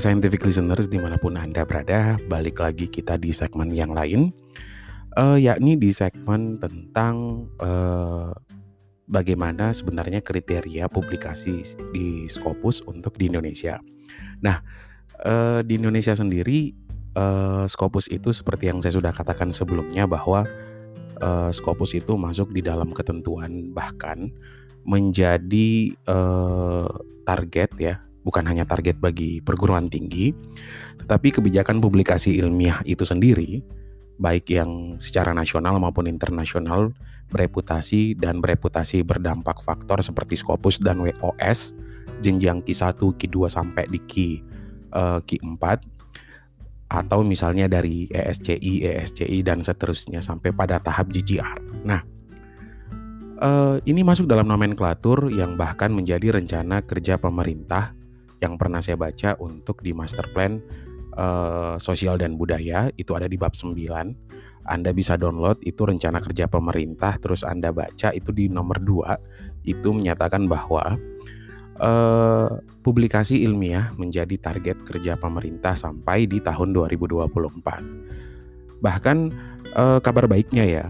Scientific listeners di mana pun Anda berada, balik lagi kita di segmen yang lain, uh, yakni di segmen tentang uh, bagaimana sebenarnya kriteria publikasi di Scopus untuk di Indonesia. Nah, uh, di Indonesia sendiri, uh, Scopus itu seperti yang saya sudah katakan sebelumnya bahwa uh, Scopus itu masuk di dalam ketentuan bahkan menjadi uh, target ya bukan hanya target bagi perguruan tinggi, tetapi kebijakan publikasi ilmiah itu sendiri, baik yang secara nasional maupun internasional, bereputasi dan bereputasi berdampak faktor seperti Scopus dan WOS, jenjang Q1, Q2 sampai di Q, uh, Q4, atau misalnya dari ESCI, ESCI, dan seterusnya sampai pada tahap GGR. Nah, uh, ini masuk dalam nomenklatur yang bahkan menjadi rencana kerja pemerintah yang pernah saya baca untuk di master plan uh, sosial dan budaya itu ada di bab 9. Anda bisa download itu rencana kerja pemerintah terus Anda baca itu di nomor 2 itu menyatakan bahwa uh, publikasi ilmiah menjadi target kerja pemerintah sampai di tahun 2024. Bahkan uh, kabar baiknya ya,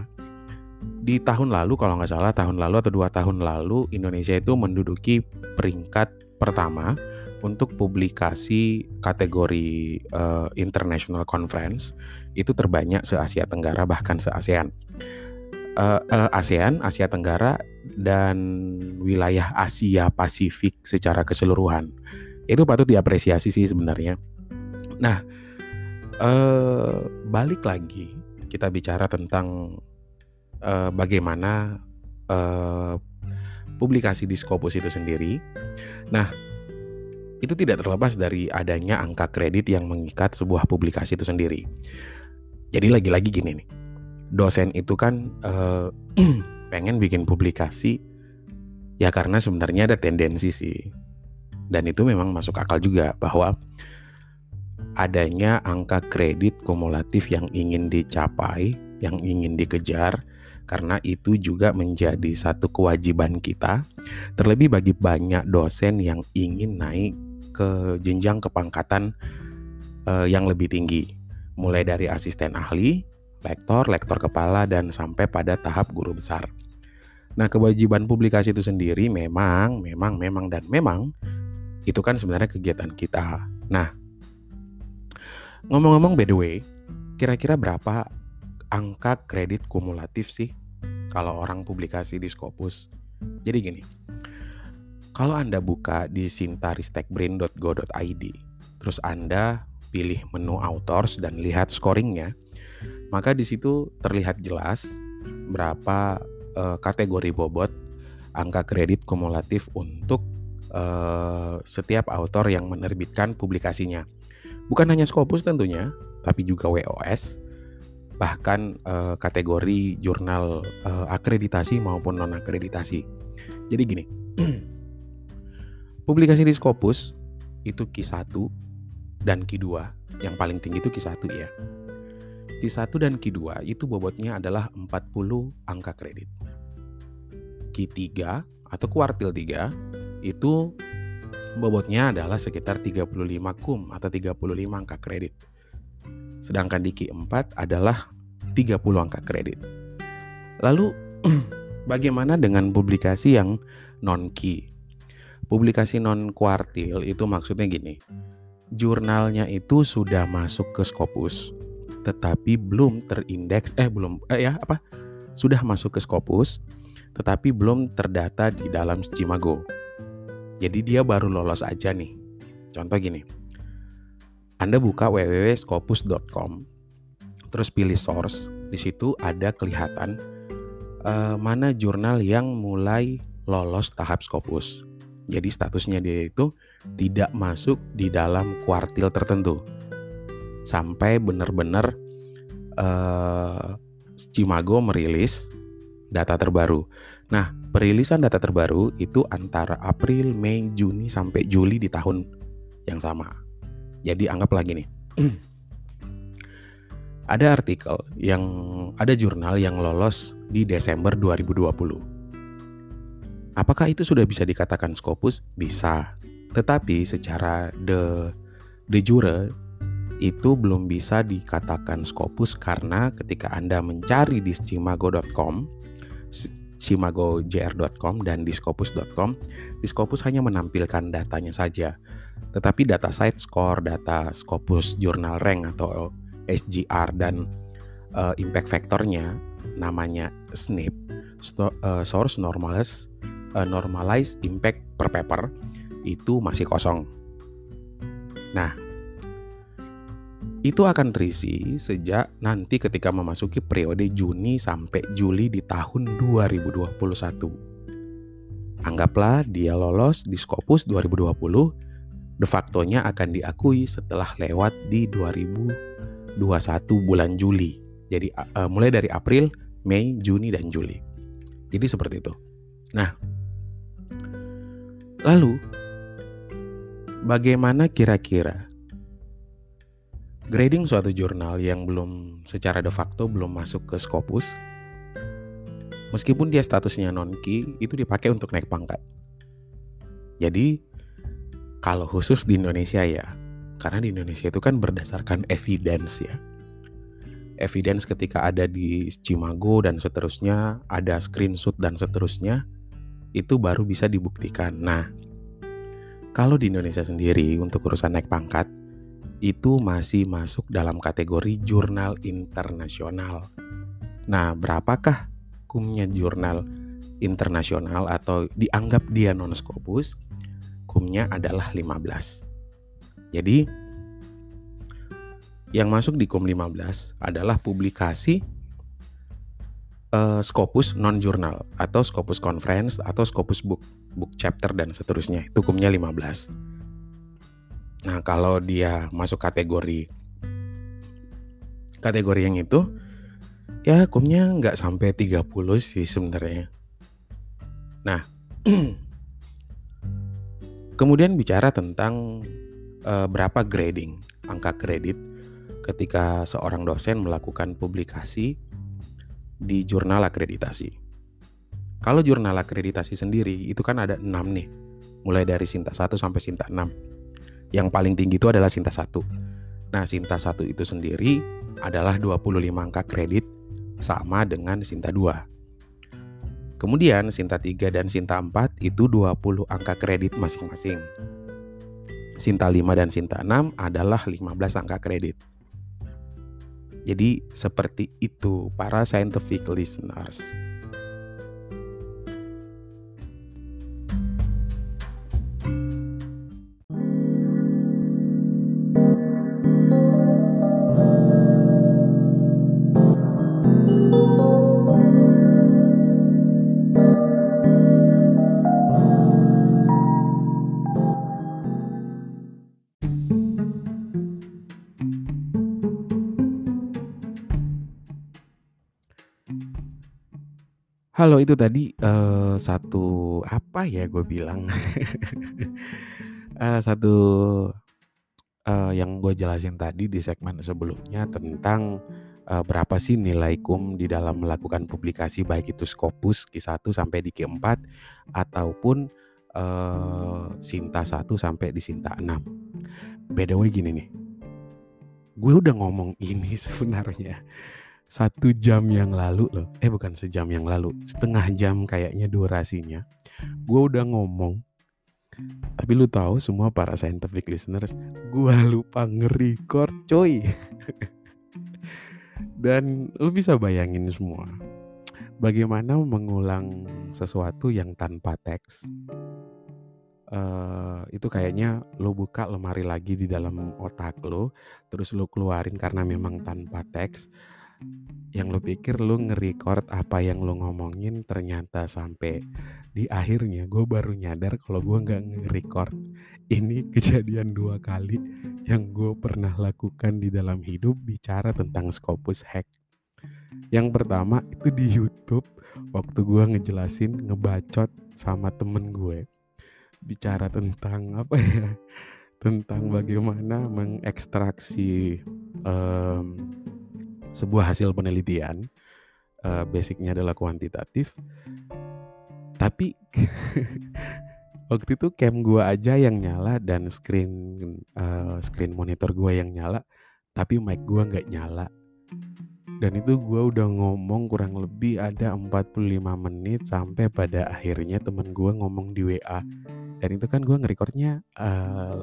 di tahun lalu kalau nggak salah tahun lalu atau dua tahun lalu Indonesia itu menduduki peringkat pertama untuk publikasi kategori uh, international conference itu terbanyak se Asia Tenggara bahkan se ASEAN. Uh, uh, ASEAN, Asia Tenggara dan wilayah Asia Pasifik secara keseluruhan. Itu patut diapresiasi sih sebenarnya. Nah, uh, balik lagi kita bicara tentang uh, bagaimana uh, publikasi di Scopus itu sendiri. Nah, itu tidak terlepas dari adanya angka kredit yang mengikat sebuah publikasi itu sendiri. Jadi lagi-lagi gini nih, dosen itu kan uh, pengen bikin publikasi ya karena sebenarnya ada tendensi sih, dan itu memang masuk akal juga bahwa adanya angka kredit kumulatif yang ingin dicapai, yang ingin dikejar, karena itu juga menjadi satu kewajiban kita, terlebih bagi banyak dosen yang ingin naik ke jenjang kepangkatan uh, yang lebih tinggi, mulai dari asisten ahli, lektor, lektor kepala, dan sampai pada tahap guru besar. Nah, kewajiban publikasi itu sendiri memang, memang, memang, dan memang itu kan sebenarnya kegiatan kita. Nah, ngomong-ngomong by the way, kira-kira berapa angka kredit kumulatif sih kalau orang publikasi di Scopus? Jadi gini, kalau Anda buka di sintaristekbrain.go.id, terus Anda pilih menu authors dan lihat scoringnya, maka di situ terlihat jelas berapa uh, kategori bobot angka kredit kumulatif untuk uh, setiap author yang menerbitkan publikasinya. Bukan hanya Scopus tentunya, tapi juga WOS, bahkan uh, kategori jurnal uh, akreditasi maupun non akreditasi. Jadi gini, Publikasi di Scopus itu Q1 dan Q2. Yang paling tinggi itu Q1 ya. Q1 dan Q2 itu bobotnya adalah 40 angka kredit. Q3 atau kuartil 3 itu bobotnya adalah sekitar 35 kum atau 35 angka kredit. Sedangkan di Q4 adalah 30 angka kredit. Lalu bagaimana dengan publikasi yang non-key Publikasi non kuartil itu maksudnya gini. Jurnalnya itu sudah masuk ke Scopus, tetapi belum terindeks eh belum eh ya apa? Sudah masuk ke Scopus, tetapi belum terdata di dalam Scimago. Jadi dia baru lolos aja nih. Contoh gini. Anda buka www.scopus.com, terus pilih source. Di situ ada kelihatan uh, mana jurnal yang mulai lolos tahap Scopus. Jadi statusnya dia itu tidak masuk di dalam kuartil tertentu. Sampai benar-benar uh, Cimago merilis data terbaru. Nah, perilisan data terbaru itu antara April, Mei, Juni sampai Juli di tahun yang sama. Jadi anggaplah gini. ada artikel yang ada jurnal yang lolos di Desember 2020 Apakah itu sudah bisa dikatakan Scopus? Bisa. Tetapi secara the de jure itu belum bisa dikatakan Scopus karena ketika Anda mencari di Simago.com, simagojr.com dan di Scopus.com, di Scopus hanya menampilkan datanya saja. Tetapi data site score, data Scopus Journal Rank atau SGR dan uh, impact factornya namanya SNIP, uh, Source Normalized, uh, Normalized Impact per Paper itu masih kosong. Nah, itu akan terisi sejak nanti ketika memasuki periode Juni sampai Juli di tahun 2021. Anggaplah dia lolos di Scopus 2020, de factonya akan diakui setelah lewat di 2021 bulan Juli. Jadi uh, mulai dari April, Mei, Juni, dan Juli. Jadi seperti itu. Nah, lalu bagaimana kira-kira Grading suatu jurnal yang belum secara de facto belum masuk ke Scopus, meskipun dia statusnya non-key, itu dipakai untuk naik pangkat. Jadi, kalau khusus di Indonesia ya, karena di Indonesia itu kan berdasarkan evidence ya. Evidence ketika ada di Cimago dan seterusnya, ada screenshot dan seterusnya, itu baru bisa dibuktikan. Nah, kalau di Indonesia sendiri untuk urusan naik pangkat, itu masih masuk dalam kategori jurnal internasional. Nah, berapakah kumnya jurnal internasional atau dianggap dia non scopus? Kumnya adalah 15. Jadi, yang masuk di kum 15 adalah publikasi uh, Scopus non jurnal atau Scopus conference atau Scopus book book chapter dan seterusnya. Itu kumnya 15. Nah, kalau dia masuk kategori kategori yang itu ya hukumnya nggak sampai 30 sih sebenarnya. Nah, kemudian bicara tentang uh, berapa grading, angka kredit ketika seorang dosen melakukan publikasi di jurnal akreditasi. Kalau jurnal akreditasi sendiri itu kan ada 6 nih, mulai dari Sinta 1 sampai Sinta 6 yang paling tinggi itu adalah Sinta 1. Nah, Sinta 1 itu sendiri adalah 25 angka kredit sama dengan Sinta 2. Kemudian Sinta 3 dan Sinta 4 itu 20 angka kredit masing-masing. Sinta 5 dan Sinta 6 adalah 15 angka kredit. Jadi seperti itu para scientific listeners. Halo, itu tadi, uh, satu apa ya gue bilang, uh, satu, uh, yang gue jelasin tadi di segmen sebelumnya tentang, uh, berapa sih nilai KUM di dalam melakukan publikasi baik itu Scopus Q1 sampai di Q4 ataupun, uh, Sinta 1 sampai di Sinta 6. By the way gini nih, gue udah ngomong ini sebenarnya satu jam yang lalu loh, eh bukan sejam yang lalu, setengah jam kayaknya durasinya. Gue udah ngomong, tapi lu tahu semua para scientific listeners, gue lupa nge-record coy. Dan lu bisa bayangin semua, bagaimana mengulang sesuatu yang tanpa teks. Uh, itu kayaknya lo buka lemari lagi di dalam otak lo, terus lo keluarin karena memang tanpa teks yang lu pikir lu nge-record apa yang lu ngomongin ternyata sampai di akhirnya gue baru nyadar kalau gue nggak nge-record. Ini kejadian dua kali yang gue pernah lakukan di dalam hidup bicara tentang Scopus Hack. Yang pertama itu di YouTube waktu gue ngejelasin ngebacot sama temen gue. Bicara tentang apa ya? Tentang bagaimana mengekstraksi um, sebuah hasil penelitian uh, basicnya adalah kuantitatif tapi Waktu itu cam gua aja yang nyala dan screen, eee, screen monitor gua yang nyala, tapi mic gua nggak nyala. Dan itu gua udah ngomong kurang lebih ada 45 menit sampai pada akhirnya temen gua ngomong di WA. Dan itu kan gua nge-record-nya, eee,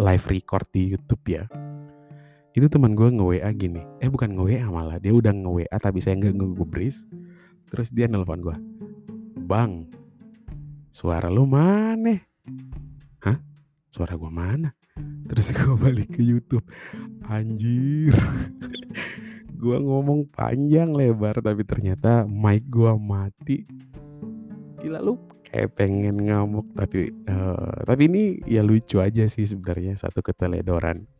live record di YouTube ya. Itu teman gua nge-WA gini, eh bukan nge-WA malah, dia udah nge-WA tapi saya nggak ngegubris. Terus dia nelpon gua, "Bang, suara lu maneh?" "Hah? Suara gua mana?" Terus gua balik ke YouTube, anjir. Gua ngomong panjang lebar tapi ternyata mic gua mati. Gila lu kayak pengen ngamuk tapi, eee, tapi ini ya lucu aja sih sebenarnya, satu keteledoran.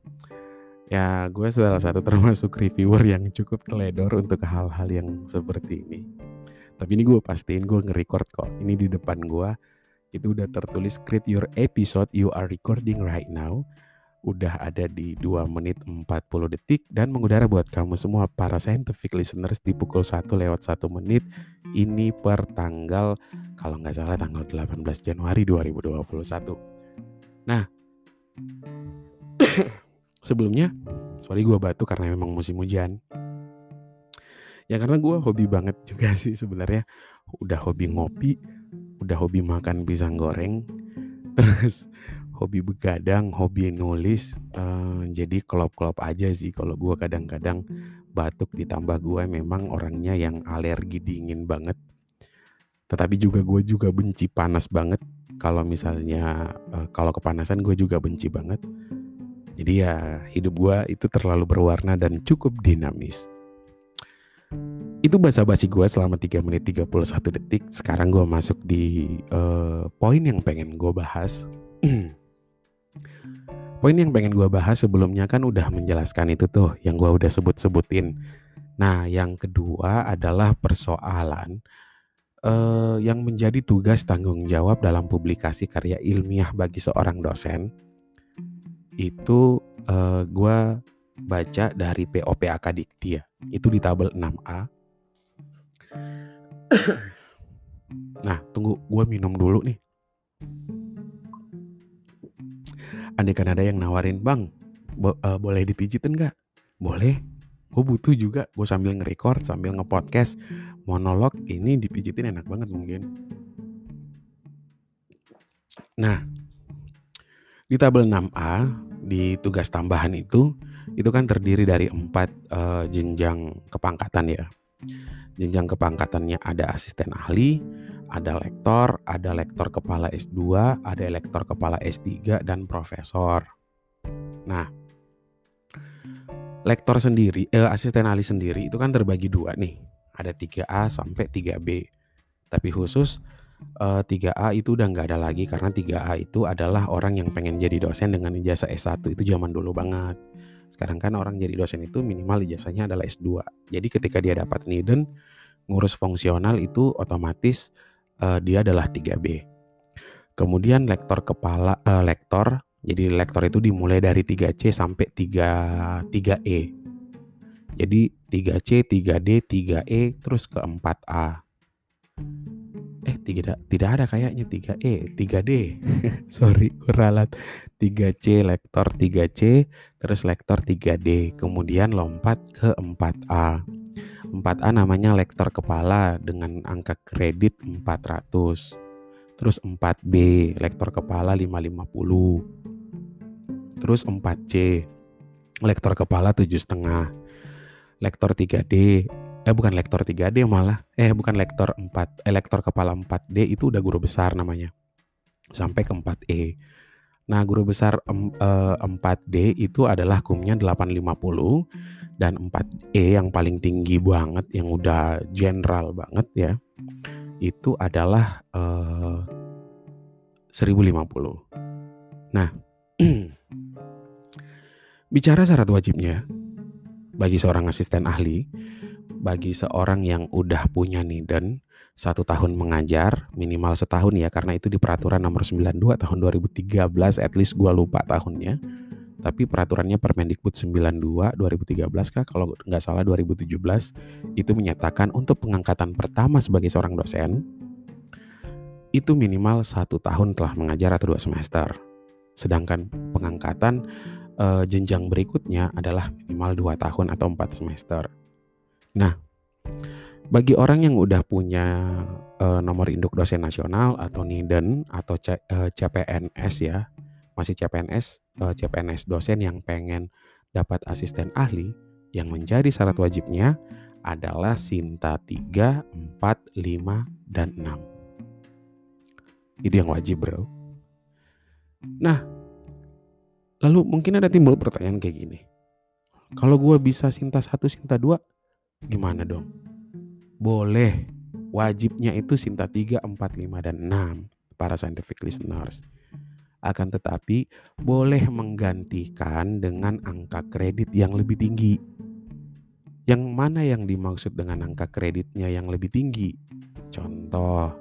Ya gue salah satu termasuk reviewer yang cukup teledor untuk hal-hal yang seperti ini. Tapi ini gue pastiin gue nge-record kok. Ini di depan gue itu udah tertulis create your episode you are recording right now. Udah ada di 2 menit 40 detik dan mengudara buat kamu semua para scientific listeners di pukul 1 lewat 1 menit. Ini per tanggal kalau nggak salah tanggal 18 Januari 2021. Nah, sebelumnya sorry gue batuk karena memang musim hujan. Ya karena gue hobi banget juga sih sebenarnya. Udah hobi ngopi, udah hobi makan pisang goreng, terus hobi begadang, hobi nulis. Uh, jadi klop-klop aja sih kalau gue kadang-kadang batuk ditambah gue memang orangnya yang alergi dingin banget. Tetapi juga gue juga benci panas banget. Kalau misalnya uh, kalau kepanasan gue juga benci banget. Jadi ya hidup gue itu terlalu berwarna dan cukup dinamis. Itu basa-basi gue selama 3 menit 31 detik. Sekarang gue masuk di uh, poin yang pengen gue bahas. poin yang pengen gue bahas sebelumnya kan udah menjelaskan itu tuh yang gue udah sebut-sebutin. Nah yang kedua adalah persoalan uh, yang menjadi tugas tanggung jawab dalam publikasi karya ilmiah bagi seorang dosen itu uh, gue baca dari POPAK Dikti ya. Itu di tabel 6A. nah, tunggu gue minum dulu nih. Andai kan ada yang nawarin, bang, bo uh, boleh dipijitin nggak? Boleh. Gue butuh juga, gue sambil nge-record, sambil nge-podcast, monolog, ini dipijitin enak banget mungkin. Nah, di tabel 6A di tugas tambahan itu itu kan terdiri dari empat uh, jenjang kepangkatan ya. Jenjang kepangkatannya ada asisten ahli, ada lektor, ada lektor kepala S2, ada lektor kepala S3 dan profesor. Nah, lektor sendiri, eh, asisten ahli sendiri itu kan terbagi dua nih. Ada 3A sampai 3B. Tapi khusus uh, 3A itu udah nggak ada lagi karena 3A itu adalah orang yang pengen jadi dosen dengan ijazah S1 itu zaman dulu banget. Sekarang kan orang jadi dosen itu minimal ijazahnya adalah S2. Jadi ketika dia dapat niden ngurus fungsional itu otomatis uh, dia adalah 3B. Kemudian lektor kepala uh, lektor jadi lektor itu dimulai dari 3C sampai 3 3E. Jadi 3C, 3D, 3E terus ke 4A eh tidak tidak ada kayaknya 3E 3D sorry kuralat. 3C lektor 3C terus lektor 3D kemudian lompat ke 4A 4A namanya lektor kepala dengan angka kredit 400 terus 4B lektor kepala 550 terus 4C lektor kepala tujuh setengah. Lektor 3D eh bukan lektor 3D malah. Eh bukan lektor 4 eh lektor kepala 4D itu udah guru besar namanya. Sampai ke 4E nah guru besar em, eh, 4D itu adalah kumnya 850 dan 4E yang paling tinggi banget yang udah general banget ya itu adalah eh, 1050 nah bicara syarat wajibnya bagi seorang asisten ahli bagi seorang yang udah punya nih dan satu tahun mengajar minimal setahun ya karena itu di peraturan nomor 92 tahun 2013 at least gua lupa tahunnya tapi peraturannya Permendikbud 92 2013 kah kalau nggak salah 2017 itu menyatakan untuk pengangkatan pertama sebagai seorang dosen itu minimal satu tahun telah mengajar atau dua semester. Sedangkan pengangkatan uh, jenjang berikutnya adalah minimal dua tahun atau empat semester. Nah, bagi orang yang udah punya uh, nomor induk dosen nasional atau NIDEN atau C, uh, CPNS ya, masih CPNS, uh, CPNS dosen yang pengen dapat asisten ahli, yang menjadi syarat wajibnya adalah Sinta 3, 4, 5, dan 6. Itu yang wajib bro. Nah, lalu mungkin ada timbul pertanyaan kayak gini. Kalau gue bisa Sinta 1, Sinta 2, gimana dong? Boleh, wajibnya itu Sinta 3, 4, 5, dan 6 para scientific listeners. Akan tetapi boleh menggantikan dengan angka kredit yang lebih tinggi. Yang mana yang dimaksud dengan angka kreditnya yang lebih tinggi? Contoh,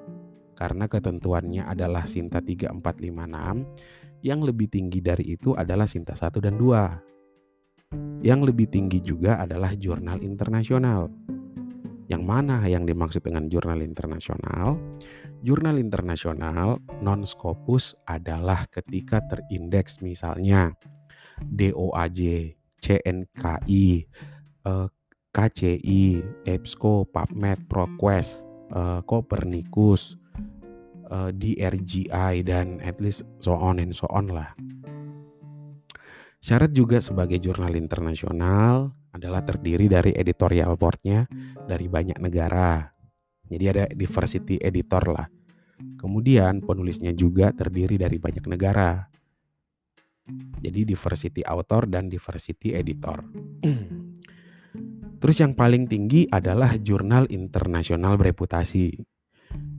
karena ketentuannya adalah Sinta 3, 4, 5, 6. Yang lebih tinggi dari itu adalah Sinta 1 dan 2. Yang lebih tinggi juga adalah jurnal internasional. Yang mana yang dimaksud dengan jurnal internasional? Jurnal internasional non-scopus adalah ketika terindeks misalnya DOAJ, CNKI, eh, KCI, EBSCO, PubMed, ProQuest, eh, Copernicus, uh, di RGI dan at least so on and so on lah. Syarat juga sebagai jurnal internasional adalah terdiri dari editorial boardnya dari banyak negara. Jadi ada diversity editor lah. Kemudian penulisnya juga terdiri dari banyak negara. Jadi diversity author dan diversity editor. Terus yang paling tinggi adalah jurnal internasional bereputasi.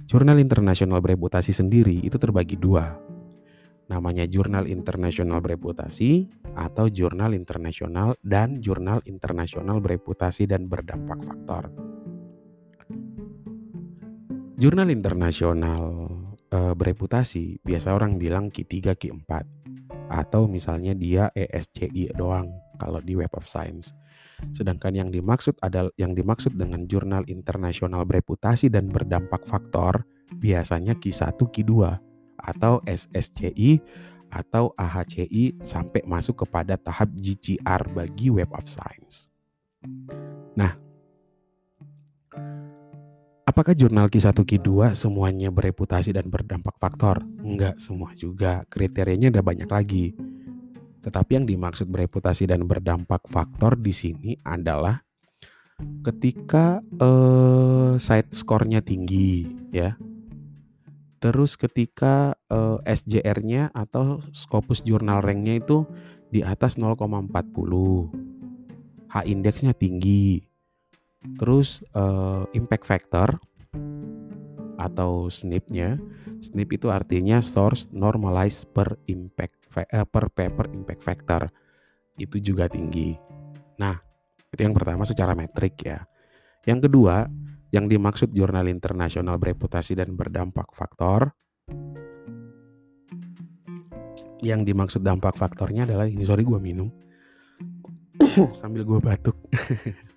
Jurnal internasional bereputasi sendiri itu terbagi dua. Namanya jurnal internasional bereputasi atau jurnal internasional dan jurnal internasional bereputasi dan berdampak faktor. Jurnal internasional e, bereputasi biasa orang bilang Q3, Q4 atau misalnya dia ESCI doang kalau di Web of Science. Sedangkan yang dimaksud adalah yang dimaksud dengan jurnal internasional bereputasi dan berdampak faktor biasanya Q1, Q2 atau SSCI atau AHCI sampai masuk kepada tahap GCR bagi Web of Science. Nah, apakah jurnal Q1, Q2 semuanya bereputasi dan berdampak faktor? Enggak semua juga, kriterianya ada banyak lagi. Tetapi yang dimaksud bereputasi dan berdampak faktor di sini adalah ketika eh, side score-nya tinggi ya. Terus ketika eh, SJR-nya atau Scopus Journal Rank-nya itu di atas 0,40. H indeksnya tinggi. Terus eh, impact factor atau SNP-nya. SNP itu artinya source normalized per impact Eh, per paper impact factor itu juga tinggi. Nah, itu yang pertama secara metrik ya. Yang kedua, yang dimaksud jurnal internasional bereputasi dan berdampak faktor. Yang dimaksud dampak faktornya adalah ini sorry gue minum. Sambil gue batuk.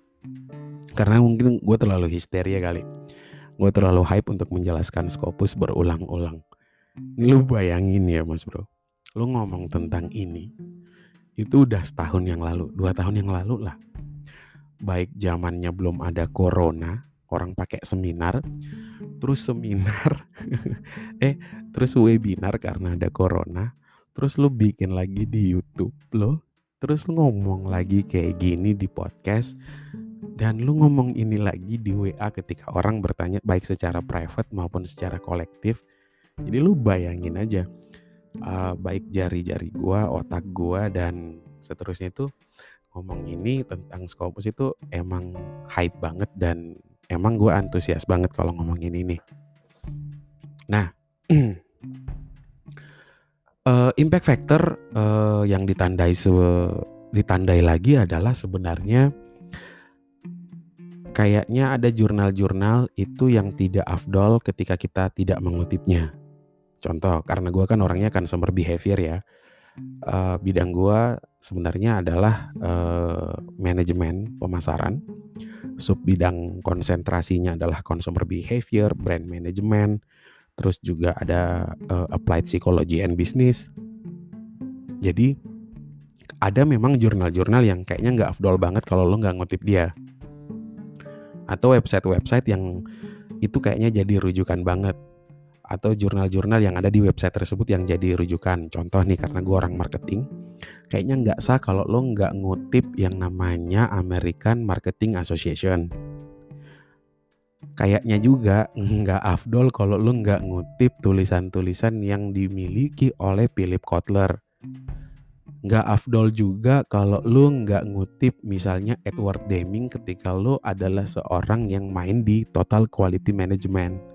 Karena mungkin gue terlalu histeria kali. Gue terlalu hype untuk menjelaskan Scopus berulang-ulang. Ini lu bayangin ya mas bro. Lo ngomong tentang ini itu udah setahun yang lalu, dua tahun yang lalu lah. Baik zamannya belum ada corona, orang pakai seminar, terus seminar, eh terus webinar karena ada corona, terus lu bikin lagi di YouTube lo, terus lu ngomong lagi kayak gini di podcast, dan lu ngomong ini lagi di WA ketika orang bertanya baik secara private maupun secara kolektif. Jadi lu bayangin aja, uh, baik jari-jari gua, otak gua dan seterusnya itu ngomong ini tentang Scopus itu emang hype banget dan emang gua antusias banget kalau ngomongin ini. Nah, uh, impact factor uh, yang ditandai se ditandai lagi adalah sebenarnya kayaknya ada jurnal-jurnal itu yang tidak afdol ketika kita tidak mengutipnya. Contoh, karena gue kan orangnya kan consumer behavior ya. Uh, bidang gue sebenarnya adalah uh, manajemen pemasaran. Sub bidang konsentrasinya adalah consumer behavior, brand management, terus juga ada uh, applied psychology and business. Jadi ada memang jurnal-jurnal yang kayaknya nggak afdol banget kalau lo nggak ngutip dia. Atau website-website yang itu kayaknya jadi rujukan banget. Atau jurnal-jurnal yang ada di website tersebut yang jadi rujukan. Contoh nih karena gue orang marketing, kayaknya nggak sah kalau lo nggak ngutip yang namanya American Marketing Association kayaknya juga nggak afdol kalau lu nggak ngutip tulisan-tulisan yang dimiliki oleh Philip Kotler. Nggak afdol juga kalau lu nggak ngutip misalnya Edward Deming ketika lu adalah seorang yang main di Total Quality Management.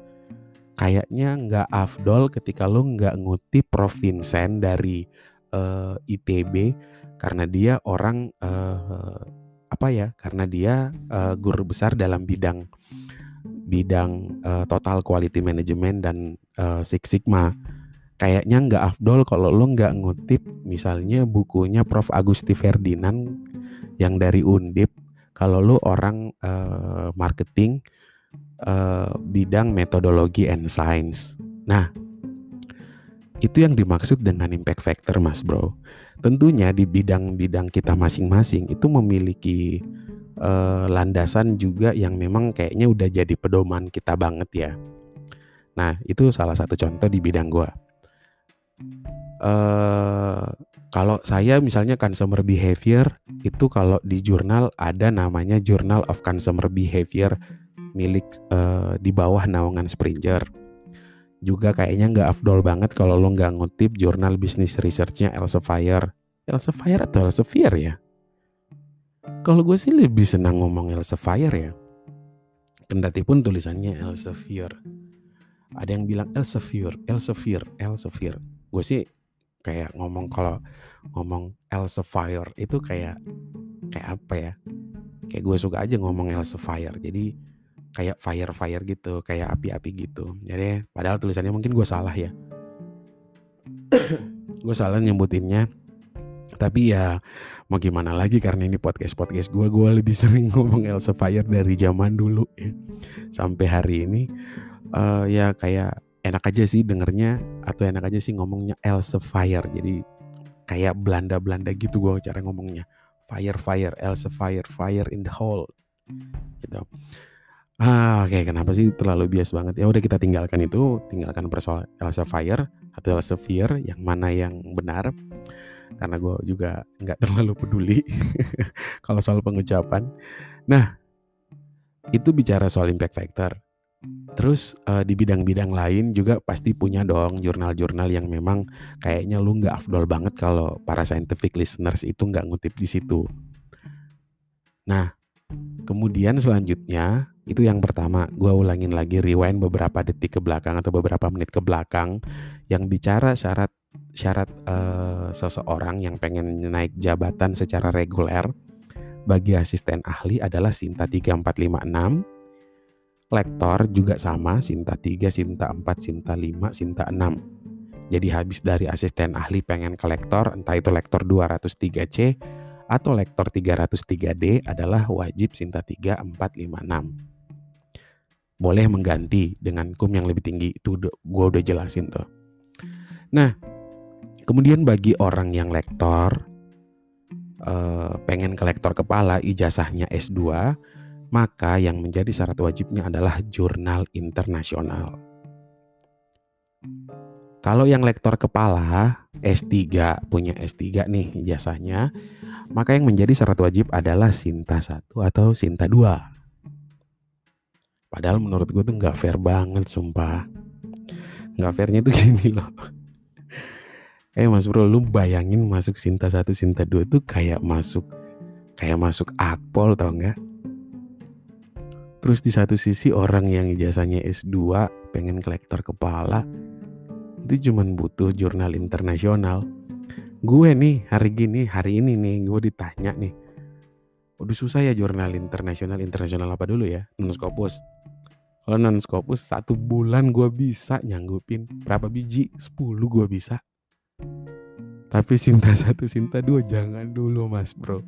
Kayaknya nggak afdol ketika lu nggak ngutip Prof. Vincent dari uh, eh, ITB karena dia orang uh, apa ya? Karena dia uh, guru besar dalam bidang bidang uh, total quality management dan uh, Six Sigma. Kayaknya nggak afdol kalau lo nggak ngutip misalnya bukunya Prof. Agusti Ferdinand yang dari Undip. Kalau lo orang uh, marketing uh, bidang metodologi and science. Nah, itu yang dimaksud dengan impact factor, Mas Bro. Tentunya di bidang-bidang kita masing-masing itu memiliki uh, landasan juga yang memang kayaknya udah jadi pedoman kita banget ya. Nah, itu salah satu contoh di bidang gua. Uh, kalau saya misalnya consumer behavior itu kalau di jurnal ada namanya Journal of Consumer Behavior milik uh, di bawah naungan Springer. Juga kayaknya nggak afdol banget kalau lo nggak ngutip jurnal bisnis researchnya Elsevier. Elsevier atau Elsevier ya? Kalau gue sih lebih senang ngomong Elsevier ya. Kendati pun tulisannya Elsevier. Ada yang bilang Elsevier, Elsevier, Elsevier. Gue sih kayak ngomong kalau ngomong Elsevier itu kayak kayak apa ya? Kayak gue suka aja ngomong Elsevier. Jadi kayak fire fire gitu, kayak api-api gitu. Jadi padahal tulisannya mungkin gue salah ya. gue salah nyebutinnya tapi ya mau gimana lagi karena ini podcast podcast gue gue lebih sering ngomong Elsa Fire dari zaman dulu ya. sampai hari ini uh, ya kayak enak aja sih dengernya atau enak aja sih ngomongnya Elsa Fire jadi kayak Belanda Belanda gitu gue cara ngomongnya fire fire Elsa Fire fire in the hole gitu Ah, oke, okay. kenapa sih terlalu bias banget? Ya udah kita tinggalkan itu, tinggalkan persoalan Elsa Fire atau Elsa Fear yang mana yang benar karena gue juga nggak terlalu peduli kalau soal pengucapan. Nah, itu bicara soal impact factor. Terus uh, di bidang-bidang lain juga pasti punya dong jurnal-jurnal yang memang kayaknya lu nggak afdol banget kalau para scientific listeners itu nggak ngutip di situ. Nah, kemudian selanjutnya itu yang pertama, gue ulangin lagi rewind beberapa detik ke belakang atau beberapa menit ke belakang yang bicara syarat syarat uh, seseorang yang pengen naik jabatan secara reguler bagi asisten ahli adalah Sinta 3456. Lektor juga sama, Sinta 3, Sinta 4, Sinta 5, Sinta 6. Jadi habis dari asisten ahli pengen ke lektor, entah itu lektor 203C atau lektor 303D adalah wajib Sinta 3, 4, 5, 6. Boleh mengganti dengan kum yang lebih tinggi, itu gue udah jelasin tuh. Nah, Kemudian bagi orang yang lektor, eh, pengen ke lektor kepala, ijazahnya S2, maka yang menjadi syarat wajibnya adalah jurnal internasional. Kalau yang lektor kepala S3 punya S3 nih ijazahnya, maka yang menjadi syarat wajib adalah Sinta 1 atau Sinta 2. Padahal menurut gue tuh nggak fair banget sumpah. Nggak fairnya tuh gini loh eh mas bro lu bayangin masuk Sinta satu Sinta dua tuh kayak masuk kayak masuk akpol tau nggak terus di satu sisi orang yang ijazahnya S2 pengen kolektor kepala itu cuman butuh jurnal internasional. Gue nih hari gini hari ini nih gue ditanya nih udah susah ya jurnal internasional internasional apa dulu ya? Non Scopus kalau non Scopus satu bulan gue bisa nyanggupin berapa biji? 10 gue bisa. Tapi cinta satu, cinta dua jangan dulu mas bro.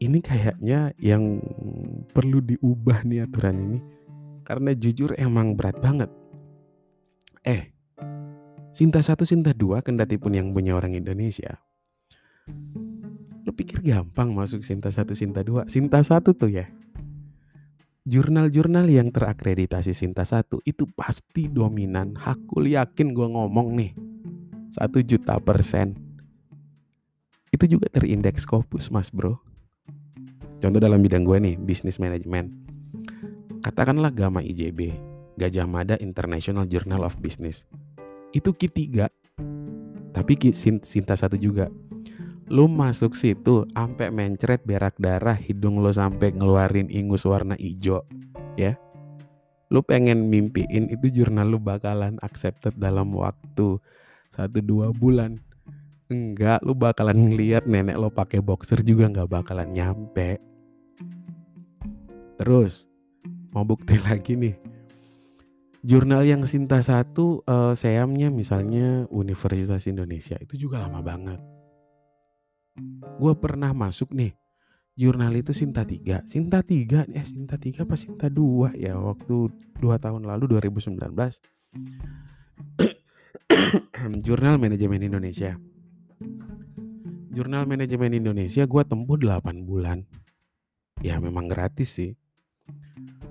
Ini kayaknya yang perlu diubah nih aturan ini. Karena jujur emang berat banget. Eh, Sinta satu, Sinta dua, kendati pun yang punya orang Indonesia. Lu pikir gampang masuk Sinta satu, Sinta dua? Sinta satu tuh ya. Jurnal-jurnal yang terakreditasi Sinta satu itu pasti dominan. Aku yakin gue ngomong nih. Satu juta persen. Itu juga terindeks Scopus mas bro. Contoh dalam bidang gue nih, bisnis manajemen. Katakanlah Gama IJB, Gajah Mada International Journal of Business. Itu Q 3 tapi Sinta satu juga. Lu masuk situ sampai mencret berak darah hidung lu sampai ngeluarin ingus warna hijau ya. Lu pengen mimpiin itu jurnal lu bakalan accepted dalam waktu satu dua bulan. Enggak lu bakalan ngeliat nenek lo pakai boxer juga nggak bakalan nyampe terus mau bukti lagi nih. Jurnal yang Sinta satu uh, seamnya misalnya Universitas Indonesia itu juga lama banget. Gue pernah masuk nih jurnal itu Sinta 3 Sinta 3 eh Sinta 3 apa Sinta 2 ya waktu 2 tahun lalu 2019 Jurnal Manajemen Indonesia. Jurnal Manajemen Indonesia gue tempuh 8 bulan. Ya memang gratis sih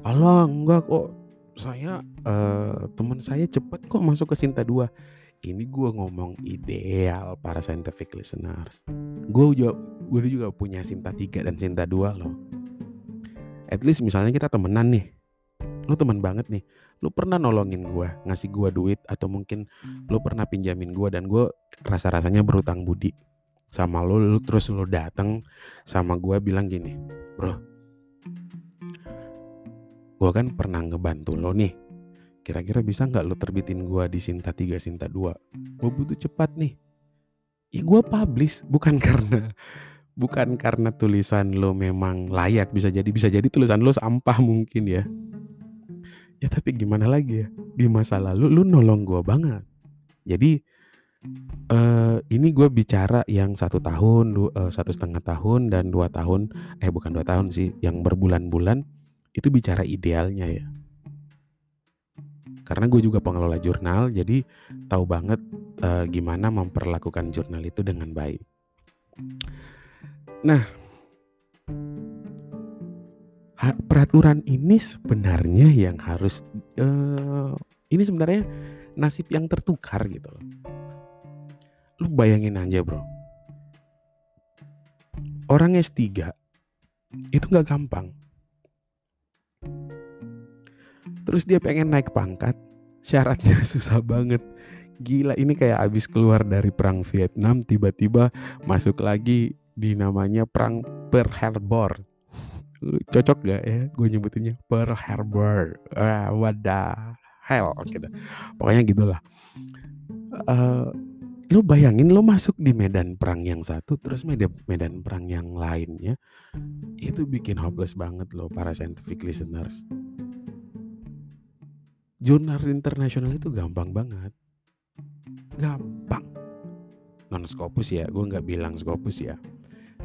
Allah enggak kok. Saya uh, teman saya cepet kok masuk ke Sinta 2 ini gue ngomong ideal para scientific listeners. Gue juga gue juga punya Sinta 3 dan Sinta 2 loh. At least misalnya kita temenan nih. Lu teman banget nih. Lu pernah nolongin gue ngasih gue duit atau mungkin lu pernah pinjamin gue dan gue rasa-rasanya berutang budi. Sama lu, lu terus lu dateng sama gue bilang gini bro gue kan pernah ngebantu lo nih. Kira-kira bisa nggak lo terbitin gue di Sinta 3, Sinta 2? Gue butuh cepat nih. Ya gue publish, bukan karena bukan karena tulisan lo memang layak bisa jadi bisa jadi tulisan lo sampah mungkin ya ya tapi gimana lagi ya di masa lalu lo nolong gue banget jadi uh, ini gue bicara yang satu tahun du, uh, satu setengah tahun dan dua tahun eh bukan dua tahun sih yang berbulan-bulan itu bicara idealnya ya. Karena gue juga pengelola jurnal, jadi tahu banget uh, gimana memperlakukan jurnal itu dengan baik. Nah, peraturan ini sebenarnya yang harus uh, ini sebenarnya nasib yang tertukar gitu loh. Lu bayangin aja bro. Orang S3 itu nggak gampang. Terus dia pengen naik pangkat, syaratnya susah banget. Gila ini kayak abis keluar dari perang Vietnam tiba-tiba masuk lagi di namanya perang Pearl Harbor. Cocok gak ya gue nyebutinnya Pearl Harbor. Ah, wadah hell gitu. Pokoknya gitulah. Uh, lu bayangin lu masuk di medan perang yang satu terus medan medan perang yang lainnya itu bikin hopeless banget loh para scientific listeners. Jurnal internasional itu gampang banget. Gampang. Non skopus ya gue nggak bilang skopus ya.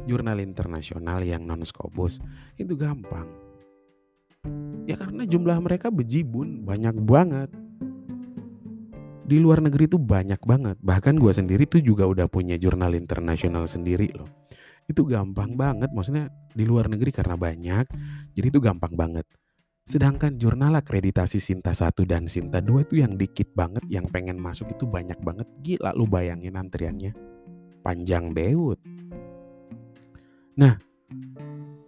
Jurnal internasional yang non skopus itu gampang. Ya karena jumlah mereka bejibun banyak banget di luar negeri itu banyak banget bahkan gue sendiri tuh juga udah punya jurnal internasional sendiri loh itu gampang banget maksudnya di luar negeri karena banyak jadi itu gampang banget Sedangkan jurnal akreditasi Sinta 1 dan Sinta 2 itu yang dikit banget, yang pengen masuk itu banyak banget. Gila lu bayangin antriannya. Panjang beut. Nah,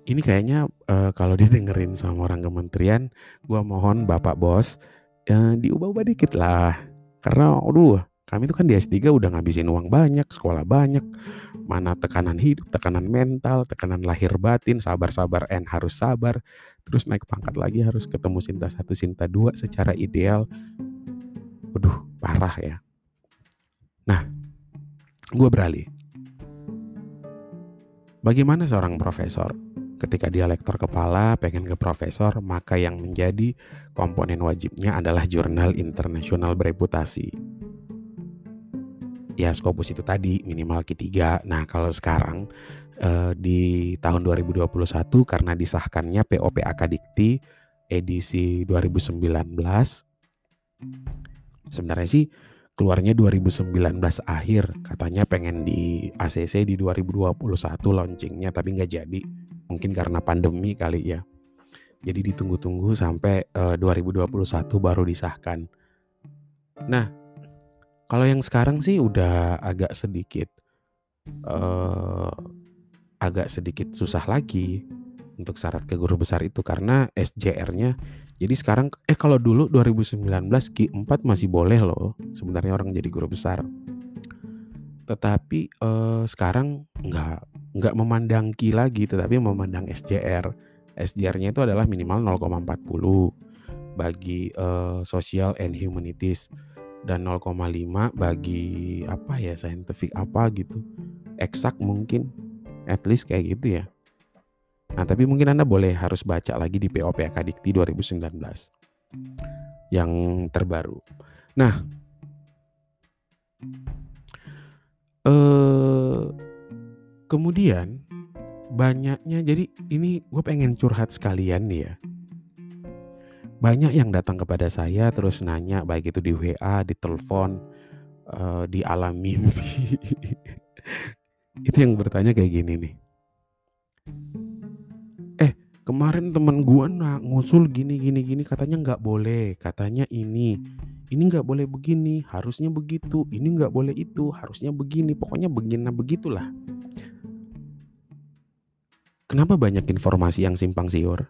ini kayaknya uh, kalau didengerin sama orang kementerian, gua mohon Bapak Bos uh, diubah-ubah dikit lah. Karena aduh, kami itu kan di S3 udah ngabisin uang banyak, sekolah banyak, mana tekanan hidup, tekanan mental, tekanan lahir batin, sabar-sabar and harus sabar, terus naik pangkat lagi harus ketemu Sinta satu Sinta dua secara ideal. Waduh parah ya. Nah gue beralih. Bagaimana seorang profesor ketika dia lektor kepala pengen ke profesor maka yang menjadi komponen wajibnya adalah jurnal internasional bereputasi. Ya Scopus itu tadi minimal Q3 nah kalau sekarang uh, di tahun 2021 karena disahkannya POPAK Dikti edisi 2019 Sebenarnya sih keluarnya 2019 akhir, katanya pengen di ACC di 2021 launchingnya tapi nggak jadi. Mungkin karena pandemi kali ya. Jadi ditunggu-tunggu sampai uh, 2021 baru disahkan. Nah, kalau yang sekarang sih udah agak sedikit uh, agak sedikit susah lagi untuk syarat ke guru besar itu karena SJR-nya jadi sekarang eh kalau dulu 2019 Q4 masih boleh loh sebenarnya orang jadi guru besar. Tetapi eh, sekarang nggak nggak memandang Q lagi tetapi memandang SJR. SJR-nya itu adalah minimal 0,40 bagi eh, social and humanities dan 0,5 bagi apa ya scientific apa gitu. Eksak mungkin at least kayak gitu ya. Nah, tapi mungkin Anda boleh harus baca lagi di POPK Dikti 2019 yang terbaru. Nah, eh, kemudian banyaknya jadi ini gue pengen curhat sekalian nih ya. Banyak yang datang kepada saya terus nanya baik itu di WA, di telepon, uh, di alam mimpi. itu yang bertanya kayak gini nih kemarin teman gua nak ngusul gini gini gini katanya nggak boleh katanya ini ini nggak boleh begini harusnya begitu ini nggak boleh itu harusnya begini pokoknya begini begitulah kenapa banyak informasi yang simpang siur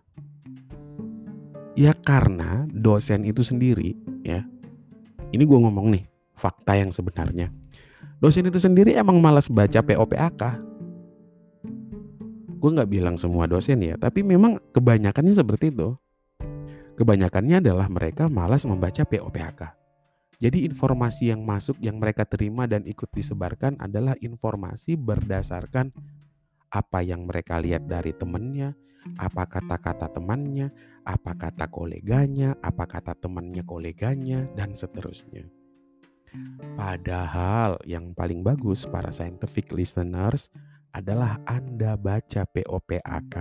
ya karena dosen itu sendiri ya ini gua ngomong nih fakta yang sebenarnya dosen itu sendiri emang malas baca POPAK gue nggak bilang semua dosen ya, tapi memang kebanyakannya seperti itu. Kebanyakannya adalah mereka malas membaca POPHK. Jadi informasi yang masuk yang mereka terima dan ikut disebarkan adalah informasi berdasarkan apa yang mereka lihat dari temannya, apa kata-kata temannya, apa kata koleganya, apa kata temannya koleganya, dan seterusnya. Padahal yang paling bagus para scientific listeners adalah Anda baca POPAK,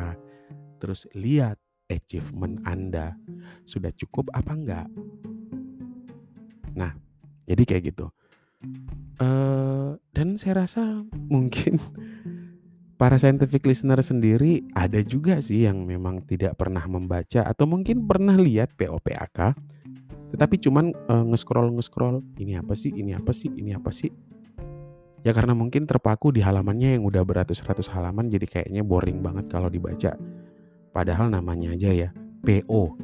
terus lihat achievement Anda. Sudah cukup apa enggak? Nah, jadi kayak gitu. Uh, dan saya rasa mungkin para scientific listener sendiri ada juga sih yang memang tidak pernah membaca atau mungkin pernah lihat POPAK tetapi cuman uh, nge-scroll nge-scroll ini apa sih ini apa sih ini apa sih Ya karena mungkin terpaku di halamannya yang udah beratus-ratus halaman jadi kayaknya boring banget kalau dibaca. Padahal namanya aja ya, PO,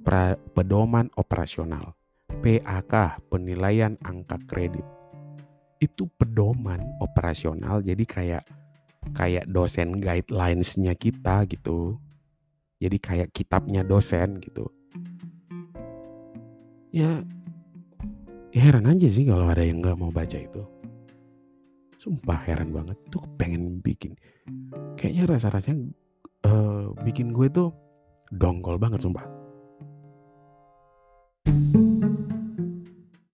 pra, pedoman operasional. PAK, penilaian angka kredit. Itu pedoman operasional jadi kayak kayak dosen guidelines-nya kita gitu. Jadi kayak kitabnya dosen gitu. Ya, ya heran aja sih kalau ada yang nggak mau baca itu. Sumpah heran banget. Tuh pengen bikin. Kayaknya rasa-rasanya uh, bikin gue tuh dongkol banget sumpah. thank you